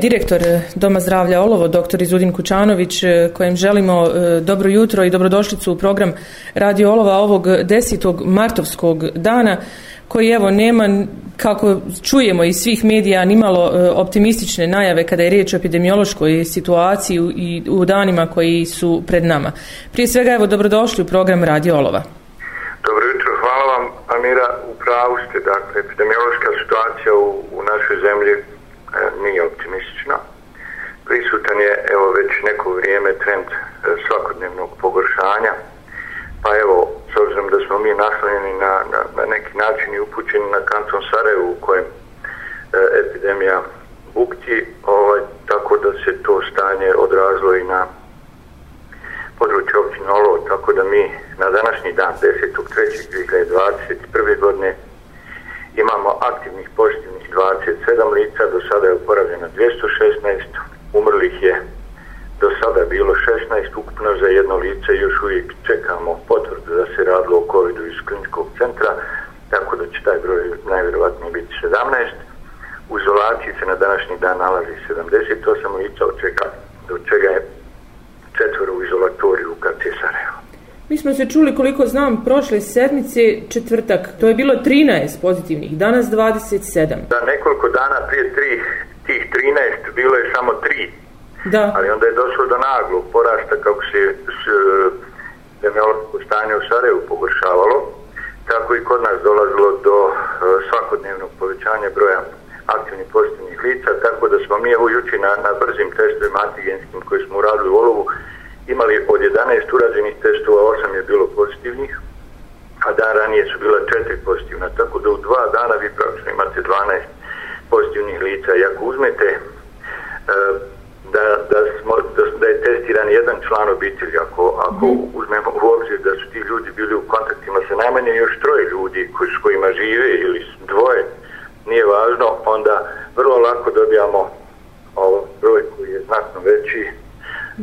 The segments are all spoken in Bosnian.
Direktor eh, Doma zdravlja Olovo, dr. Izudin Kučanović, eh, kojem želimo eh, dobro jutro i dobrodošlicu u program Radio Olova ovog 10. martovskog dana, koji evo nema, kako čujemo iz svih medija, nimalo optimistične najave kada je riječ o epidemiološkoj situaciji i u danima koji su pred nama. Prije svega, evo, dobrodošli u program Radio Olova. Dobro jutro, hvala vam, Amira, u pravu ste, dakle, epidemiološka situacija u, u našoj zemlji E, nije optimistična. Prisutan je evo već neko vrijeme trend e, svakodnevnog pogoršanja. Pa evo, s obzirom da smo mi naslonjeni na, na, na neki način i upućeni na kanton Sarajevu u kojem e, epidemija bukti, ovaj, tako da se to stanje odrazilo i na područje općine Olovo, tako da mi na današnji dan 10.3.2021. godine imamo aktivnih pozitivnih 27 lica, do sada je uporavljeno 216, umrlih je do sada bilo 16, ukupno za jedno lice još uvijek čekamo potvrdu da se radilo o covid iz kliničkog centra, tako da će taj broj najvjerovatnije biti 17. U izolaciji se na današnji dan nalazi 78 lica, od čega, do čega je četvoro u izolatoriju u KC Sarajevo. Mi smo se čuli koliko znam prošle sedmice četvrtak, to je bilo 13 pozitivnih, danas 27. Da, nekoliko dana prije tri, tih 13 bilo je samo 3. Da. Ali onda je došlo do naglog porasta kako se s, demološko stanje u Sarajevu pogoršavalo. Tako i kod nas dolazilo do uh, svakodnevnog povećanja broja aktivnih pozitivnih lica, tako da smo mi evo juči na, na brzim testovima antigenskim koji smo uradili u Olovu, imali od 11 urađenih testova, 8 je bilo pozitivnih, a dan ranije su bila 4 pozitivna, tako da u dva dana vi praktično imate 12 pozitivnih lica. I ako uzmete e, da, da, smo, da, da je testiran jedan član obitelji, ako, ako mm. uzmemo u obzir da su ti ljudi bili u kontaktima sa najmanje još troje ljudi koji, s kojima žive ili dvoje, nije važno, onda vrlo lako dobijamo ovo broj koji je znatno veći.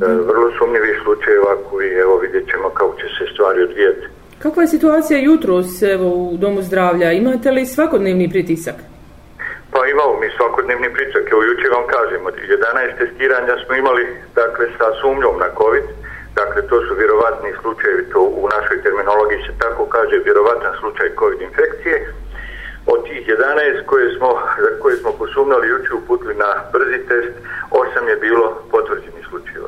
Vrlo sumnjivi slučajeva koji evo vidjet ćemo kako će se stvari odvijeti. Kakva je situacija jutros evo, u Domu zdravlja? Imate li svakodnevni pritisak? Pa imamo mi svakodnevni pritisak. Evo jučer vam kažem, od 11 testiranja smo imali dakle, sa sumnjom na COVID. Dakle, to su vjerovatni slučajevi, to u našoj terminologiji se tako kaže, vjerovatan slučaj COVID infekcije. Od tih 11 koje smo, koje smo posumnali jučer uputili na brzi test, osam je bilo slučajeva.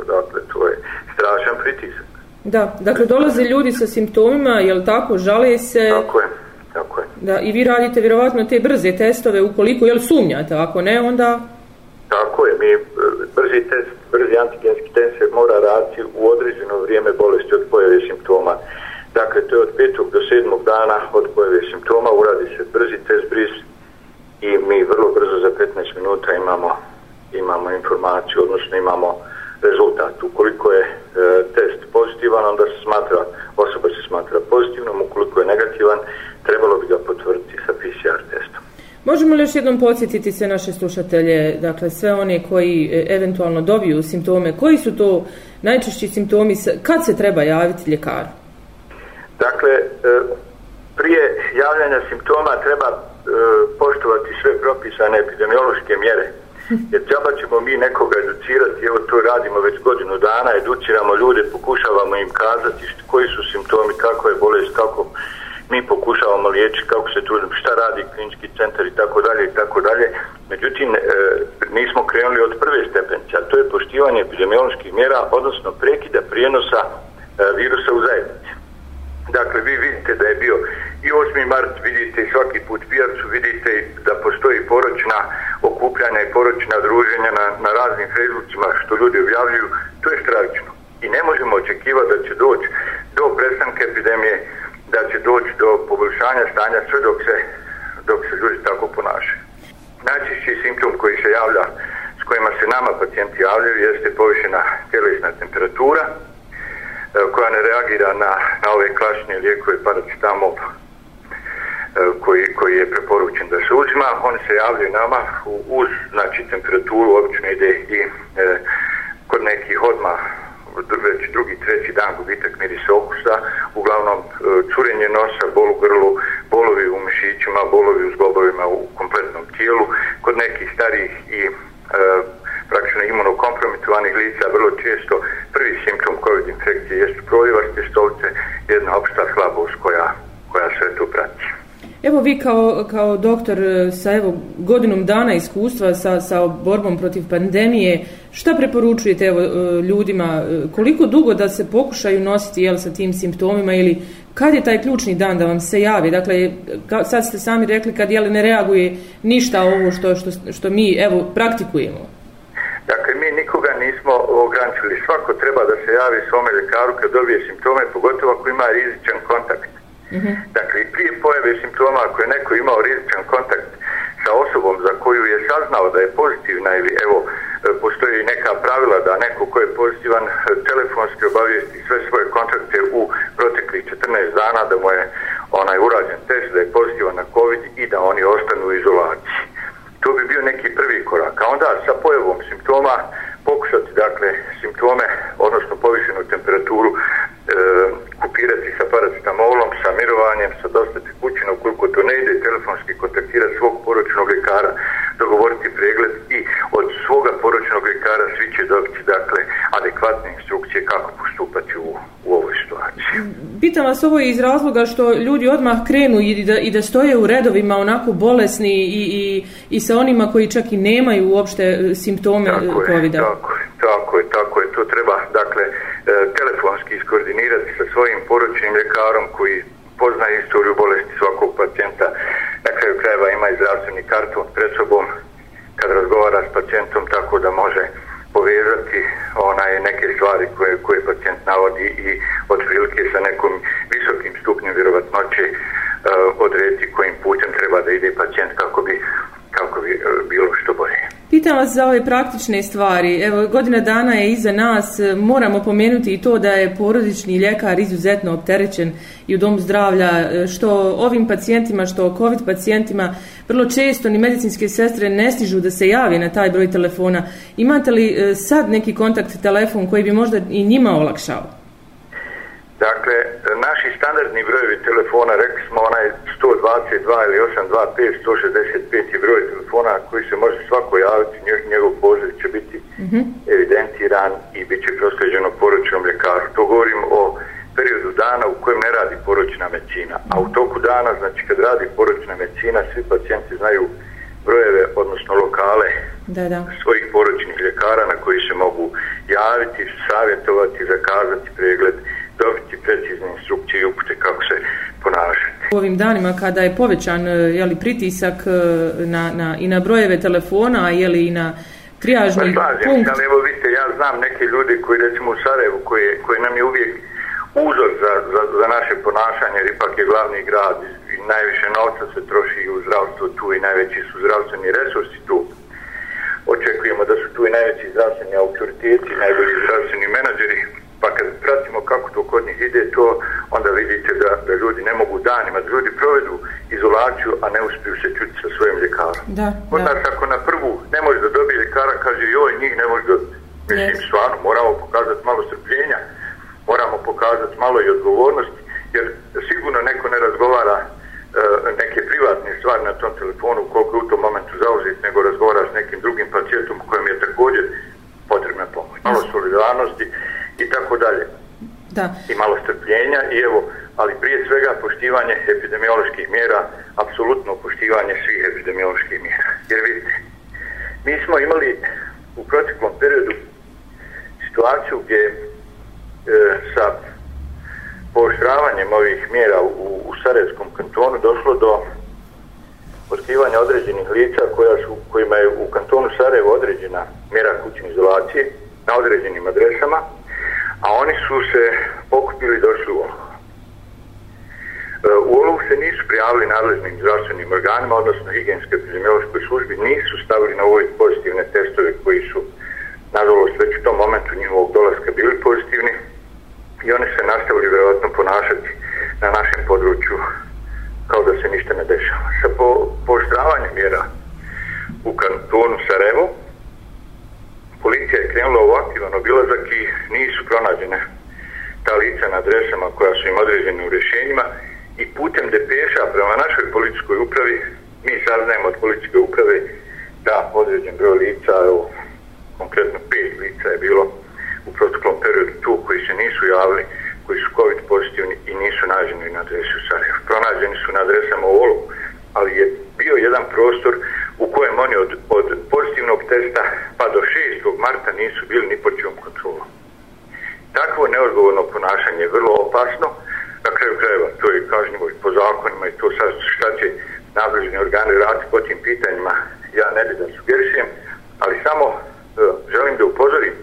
Dakle, to je strašan pritisak. Da, dakle, dolaze ljudi sa simptomima, je li tako, žale se... Tako je, tako je. Da, i vi radite vjerovatno te brze testove, ukoliko, je li sumnjate, ako ne, onda... Tako je, mi brzi test, brzi antigenski test se mora raditi u određeno vrijeme bolesti od pojave simptoma. Dakle, to je od petog do sedmog dana od pojave simptoma, uradi se brzi test briz i mi vrlo brzo za 15 minuta imamo imamo informaciju, odnosno imamo rezultat. Ukoliko je e, test pozitivan, onda se smatra, osoba se smatra pozitivnom, ukoliko je negativan, trebalo bi ga potvrditi sa PCR testom. Možemo li još jednom podsjetiti sve naše slušatelje, dakle sve one koji e, eventualno dobiju simptome, koji su to najčešći simptomi, kad se treba javiti ljekaru? Dakle, e, prije javljanja simptoma treba e, poštovati sve propisane epidemiološke mjere. Jer džaba ćemo mi nekoga educirati, evo to radimo već godinu dana, educiramo ljude, pokušavamo im kazati št, koji su simptomi, kako je bolest, kako mi pokušavamo liječiti, kako se tu, šta radi klinički centar i tako dalje i tako dalje. Međutim, e, nismo krenuli od prve stepenice, a to je poštivanje epidemioloških mjera, odnosno prekida prijenosa e, virusa u zajednici. Dakle, vi vidite da je bio i 8. mart, vidite svaki put pijacu, vidite da postoji poročna okupljanja i poročna druženja na, na raznim Facebookima što ljudi objavljuju, to je stravično. I ne možemo očekivati da će doći do prestanka epidemije, da će doći do poboljšanja stanja sve dok se, dok se ljudi tako ponašaju. Najčešći simptom koji se javlja, s kojima se nama pacijenti javljaju, jeste povišena tjelesna temperatura, E, koja ne reagira na, na ove klasične lijekove paracetamol e, koji, koji je preporučen da se uzima, on se javljaju nama uz znači, temperaturu, obično ide i e, kod nekih odma već drugi, treći dan gubitak mirisa okusa, uglavnom e, curenje nosa, bol u grlu, bolovi u mišićima, bolovi u zglobovima u kompletnom tijelu, kod nekih starijih i e, poštovanih lica vrlo često prvi simptom COVID infekcije jesu prolivaste stolice, jedna opšta slabost koja, koja sve tu prati. Evo vi kao, kao doktor e, sa evo, godinom dana iskustva sa, sa borbom protiv pandemije, šta preporučujete evo, e, ljudima, e, koliko dugo da se pokušaju nositi jel, sa tim simptomima ili kad je taj ključni dan da vam se javi? Dakle, ka, sad ste sami rekli kad jel, ne reaguje ništa ovo što, što, što mi evo, praktikujemo. Dakle, mi nikoga nismo ograničili. Svako treba da se javi svome lekaru kad dobije simptome, pogotovo ako ima rizičan kontakt. -hmm. Dakle, prije pojave simptoma ako je neko imao rizičan kontakt sa osobom za koju je saznao da je pozitivna ili evo, postoji neka pravila da neko ko je pozitivan telefonski obavijesti sve svoje kontakte u proteklih 14 dana da mu je onaj urađen test da je pozitivan na COVID i da oni ostanu u izolaciji. To bi bio neki prvi korak. A onda sa pojavom simptoma pokušati dakle simptome, odnosno povišenu temperaturu e, kupirati sa paracetamolom, sa mirovanjem, sa dosta tekućina, ukoliko to ne ide, telefonski kontaktirati svog poročnog ljekara, dogovoriti pregled i od svoga poročnog ljekara svi će dobiti dakle, adekvatne instrukcije kako postupati u, u ovoj situaciji. Pitam vas ovo iz razloga što ljudi odmah krenu i da, i da stoje u redovima onako bolesni i, i, i sa onima koji čak i nemaju uopšte e, simptome COVID-a. Tako je, tako Tako je, tako je. To treba, dakle, e, telefonski iskoordinirati sa svojim poručnim ljekarom koji pozna istoriju bolesti svakog pacijenta. Na kraju krajeva ima i zdravstveni karton pred sobom kad razgovara s pacijentom tako da može povezati onaj neke stvari koje, koje pacijent navodi i otprilike sa nekom visokim stupnjem vjerovatnoće uh, odrediti kojim putem treba da ide pacijent kako bi, kako bi uh, bilo što bolje. Pitam vas za ove praktične stvari. Evo, godina dana je iza nas. Moramo pomenuti i to da je porodični ljekar izuzetno opterećen i u domu zdravlja, što ovim pacijentima, što COVID pacijentima, vrlo često ni medicinske sestre ne stižu da se javi na taj broj telefona. Imate li eh, sad neki kontakt telefon koji bi možda i njima olakšao? Dakle, naši standardni brojevi telefona, rekli smo onaj 122 ili 825, 165 je broj telefona koji se može svako javiti, njegov poziv će biti mm -hmm. evidentiran i bit će prosleđeno poručenom ljekaru. To govorim o periodu dana u kojem ne radi poručna medicina. A u toku dana, znači kad radi poručna medicina, svi pacijenti znaju brojeve, odnosno lokale da, da. svojih poručnih ljekara na koji se mogu javiti, savjetovati, zakazati pregled, dobiti precizne instrukcije i upute kako se ponašati. U ovim danima kada je povećan e, jeli, pritisak e, na, na, i na brojeve telefona, jeli, i na trijažni pa, punkt... Ali evo vidite, ja znam neke ljudi koji recimo u Sarajevu, koji, koji nam je uvijek uzor za, za, za naše ponašanje, jer ipak je glavni grad i najviše novca se troši u zdravstvu tu i najveći su zdravstveni resursi tu. Očekujemo da su tu i najveći zdravstveni autoriteti, najbolji zdravstveni menadžeri, pa kad pratimo kako to kod njih ide to, onda vidite da, da ljudi ne mogu danima, da ljudi provedu izolaciju, a ne uspiju se čuti sa svojim ljekarom. Da, kod nas ako na prvu ne može da dobije ljekara, kaže joj, njih ne može da mislim, yes. stvarno, moramo pokazati malo strpljenja, moramo pokazati malo i odgovornosti, jer sigurno neko ne razgovara e, neke privatne stvari na tom telefonu koliko u tom momentu zauzit, nego razgovara s nekim drugim pacijentom kojem je također potrebna pomoć. Malo solidarnosti, i tako dalje. Da. I malo strpljenja i evo, ali prije svega poštivanje epidemioloških mjera, apsolutno poštivanje svih epidemioloških mjera. Jer vidite, mi smo imali u proteklom periodu situaciju gdje e, sa pooštravanjem ovih mjera u, u Sarajevskom kantonu došlo do otkrivanja određenih lica koja su, kojima je u kantonu Sarajevo određena mjera kućne izolacije na određenim adresama, a oni su se pokupili i došli u e, u Olovu se nisu prijavili nadležnim zdravstvenim organima, odnosno higijenske epidemiološkoj službi, nisu stavili na ovoj pozitivne testove koji su, nažalost, već u tom momentu njihovog dolaska bili pozitivni i oni se nastavili vjerojatno ponašati na našem području kao da se ništa ne dešava. Sa po, poštravanjem mjera u kantonu Sarajevo, policija je krenula u aktivan obilazak i nisu pronađene ta lica na svojim određenim rješenjima i putem depeša prema našoj policijskoj upravi mi saznajemo od policijske uprave da određen broj lica, evo, konkretno pet lica je bilo u proteklih javili koji su COVID pozitivni i nisu nađeni na adresu Sarajevo. Pronađeni su na adresama u Olu, ali je bio jedan prostor u kojem oni od, od pozitivnog testa pa do 6. marta nisu bili ni po čemu. Takvo neodgovorno ponašanje je vrlo opasno, na kraju krajeva to je kažnjivo i po zakonima i to sad šta će nadležni organi raditi po tim pitanjima, ja ne bi da sugerišem, ali samo e, želim da upozorim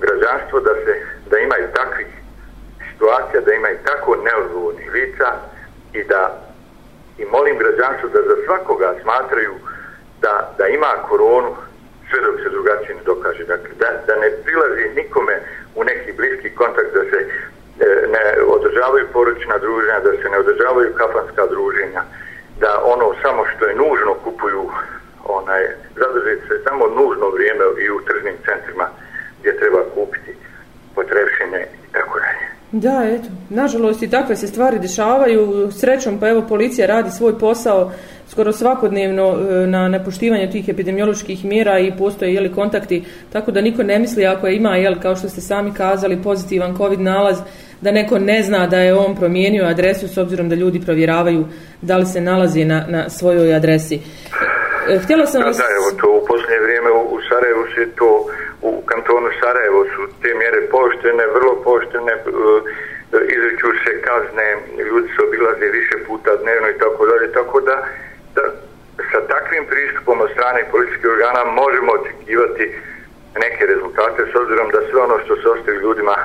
građanstvo da se da imaju takvih situacija, da imaju tako neodgovornih lica i da i molim građanstvo da za svakoga smatraju da, da ima koronu sve dok se drugačije ne dokaže. Dakle, da, da ne prilazi nikome u neki bliski kontakt, da se e, ne održavaju poručna druženja, da se ne održavaju kafanska druženja, da ono samo što je nužno kupuju onaj, zadrži se samo nužno vrijeme i u tržnim centrima gdje treba kupiti potrebšine i tako dalje. Da, eto, nažalost i takve se stvari dešavaju. Srećom, pa evo, policija radi svoj posao skoro svakodnevno e, na nepoštivanju tih epidemioloških mjera i postoje jeli, kontakti, tako da niko ne misli ako ima, jel, kao što ste sami kazali, pozitivan COVID nalaz, da neko ne zna da je on promijenio adresu s obzirom da ljudi provjeravaju da li se nalazi na, na svojoj adresi. E, htjela sam vas... Da, evo to u posljednje vrijeme u, u Sarajevu se to u kantonu Sarajevo su te mjere poštene, vrlo poštene, e, izreću se kazne, ljudi se obilaze više puta dnevno i tako dalje, tako da, da sa takvim pristupom od strane policijskih organa možemo očekivati neke rezultate s obzirom da sve ono što se ostavi ljudima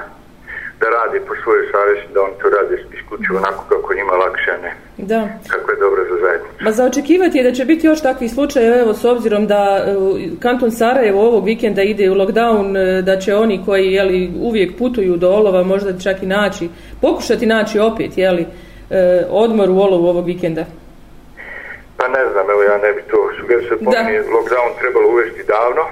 da radi po svojoj savjesti, da oni to radi isključivo onako kako njima lakše, ne? Da. Kako je dobro za zajednicu. Ma za očekivati je da će biti još takvi slučaje, evo, s obzirom da uh, kanton Sarajevo ovog vikenda ide u lockdown, uh, da će oni koji, jeli, uvijek putuju do Olova, možda čak i naći, pokušati naći opet, jeli, uh, odmor u Olovu ovog vikenda. Pa ne znam, evo ja ne bi to po meni lockdown trebalo uvesti davno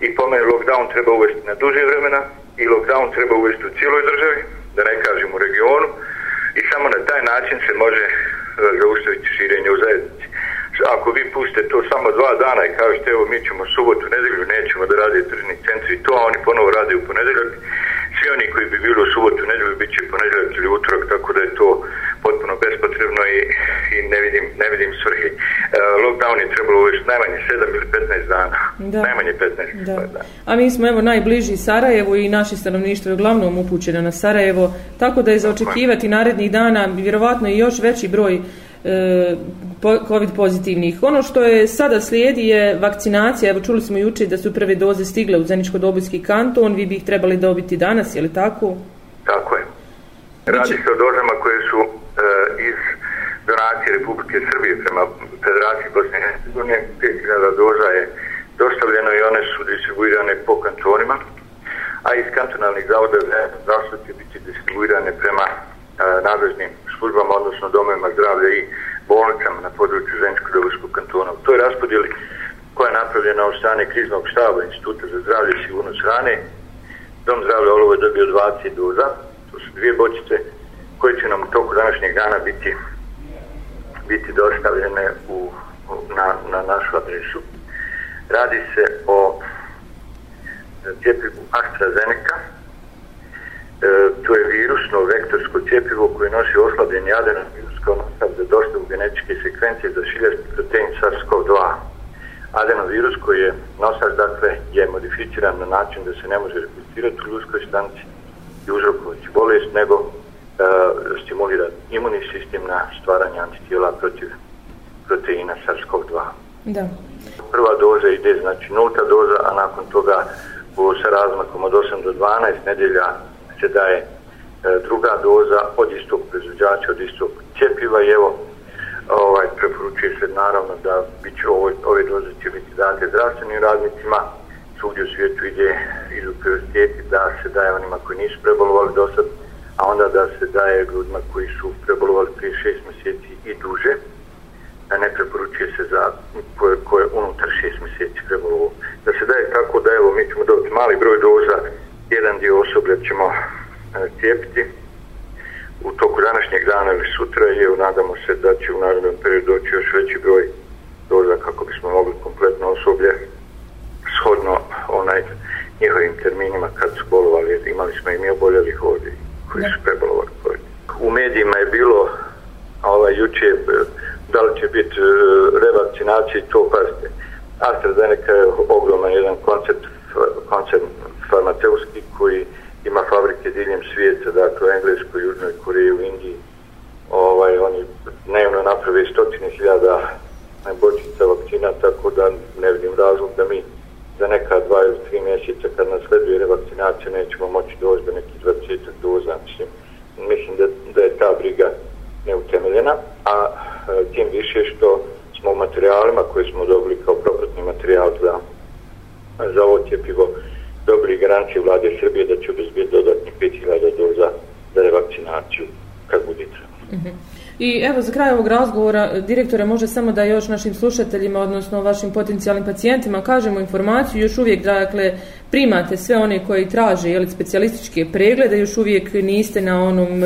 i po meni lockdown treba uvesti na duže vremena, i lockdown treba uvesti u cijeloj državi, da ne kažem u regionu, i samo na taj način se može e, zaustaviti širenje u zajednici. Ako vi pustite to samo dva dana i kažete evo mi ćemo subotu, nedelju, nećemo da radi tržni centri to, a oni ponovo rade u ponedeljak, svi oni koji bi bili u subotu, nedelju, bit će ponedeljak ili utorak, tako da je to potpuno bespotrebno i, i ne vidim, ne vidim svrhe. Uh, lockdown je trebalo uvesti najmanje 7 ili 15 dana. Da. Najmanje 15 da. dana. A mi smo evo najbliži Sarajevo i naše stanovništvo je uglavnom upućeno na Sarajevo, tako da je zaočekivati narednih dana vjerovatno i još veći broj e, COVID pozitivnih. Ono što je sada slijedi je vakcinacija. Evo čuli smo juče da su prve doze stigle u Zeničko-Dobojski kanton. Vi bi ih trebali dobiti danas, je li tako? Tako je. Radi se o dozama koje su Eh, iz donacije Republike Srbije prema Federaciji Bosne i Hercegovine. 5000 doza je dostavljeno i one su distribuirane po kantonima, a iz kantonalnih zavoda zdravstva će biti distribuirane prema eh, nadležnim službama, odnosno domovima zdravlja i bolnicama na području Ženčko-Dobojskog kantona. U toj raspodjeli koja je napravljena od strane kriznog štaba Instituta za zdravlje i sigurnost hrane, Dom zdravlja Olovo je dobio 20 doza, to su dvije bočice, koje će nam u toku današnjeg dana biti biti dostavljene u, na, na našu adresu. Radi se o e, cijepivu AstraZeneca. E, to je virusno vektorsko cijepivo koje nosi oslabljeni adenovirus kao nosav za dostavu genetičke sekvencije za šiljarski protein SARS-CoV-2. Adenovirus koji je nosač, dakle, je modificiran na način da se ne može replicirati u ljudskoj stanci i uzrokovati bolest, nego stimulira imunni sistem na stvaranje antitijela protiv proteina SARS-CoV-2. Da. Prva doza ide, znači nulta doza, a nakon toga u, sa razmakom od 8 do 12 nedelja se daje e, druga doza od istog proizvođača, od istog cjepiva i evo ovaj, preporučuje se naravno da bit će ove, ove doze će biti date zdravstvenim radnicima svugdje u svijetu ide idu prioriteti da se daje onima koji nisu prebolovali do sad a onda da se daje ljudima koji su prebolovali prije šest mjeseci i duže, a ne preporučuje se za koje, koje unutar šest mjeseci prebolovo. Da se daje tako da evo mi ćemo dobiti mali broj doza, jedan dio osoblja ćemo e, cijepiti u toku današnjeg dana ili sutra i evo nadamo se da će u narodnom periodu doći još veći broj doza kako bismo mogli kompletno osoblje shodno onaj njihovim terminima kad su bolovali, imali smo i mi oboljelih ovdje koji su prebolovali COVID. U medijima je bilo ovaj, juče da li će biti revakcinacija i to pazite. AstraZeneca je ogroman jedan koncept, koncept farmaceutski koji ima fabrike diljem svijeta, dakle u Engleskoj, Južnoj Koreji, u Indiji. Ovaj, oni dnevno naprave stotine hiljada bočica vakcina, tako da ne vidim razlog da mi za neka dva ili tri mjeseca kad nas sleduje revakcinacija nećemo moći doći do nekih 20 doza. Mislim, mislim da, da je ta briga neutemeljena, a e, tim više što smo u materijalima koje smo dobili kao propratni materijal za, za ovo tjepivo dobili garanciju vlade Srbije da će obezbiti dodatnih 5000 doza za revakcinaciju kad bude trebalo. Mm -hmm. I evo za kraj ovog razgovora direktore može samo da još našim slušateljima odnosno vašim potencijalnim pacijentima kažemo informaciju još uvijek dakle primate sve one koji traže jeli specijalističke preglede još uvijek niste na onom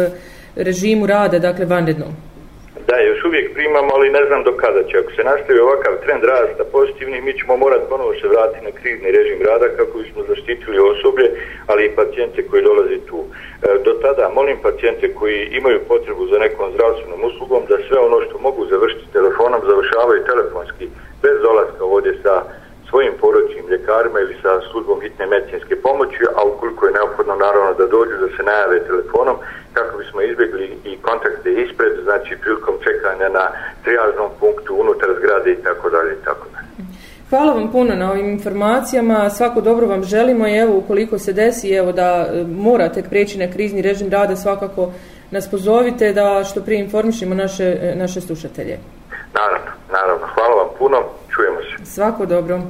režimu rada dakle vanrednom. Uvijek primamo, ali ne znam do kada će. Ako se nastavi ovakav trend rasta pozitivni, mi ćemo morati ponovo se vratiti na krizni režim rada kako bismo zaštitili osoblje, ali i pacijente koji dolaze tu. E, do tada molim pacijente koji imaju potrebu za nekom zdravstvenom uslugom da sve ono što mogu završiti telefonom završavaju telefonski bez dolaska ovdje sa svojim porodčnim ljekarima ili sa službom hitne medicinske pomoći, a ukoliko je neophodno naravno da dođu da se najave telefonom kako bismo izbjegli i kontakte ispred, znači prilikom čekanja na trijažnom punktu unutar zgrade i tako dalje i tako dalje. Hvala vam puno na ovim informacijama, svako dobro vam želimo i evo ukoliko se desi evo da e, morate preći na krizni režim rada svakako nas pozovite da što prije informišemo naše, e, naše slušatelje. Naravno, naravno. Hvala vam puno, čujemo se. Svako dobro.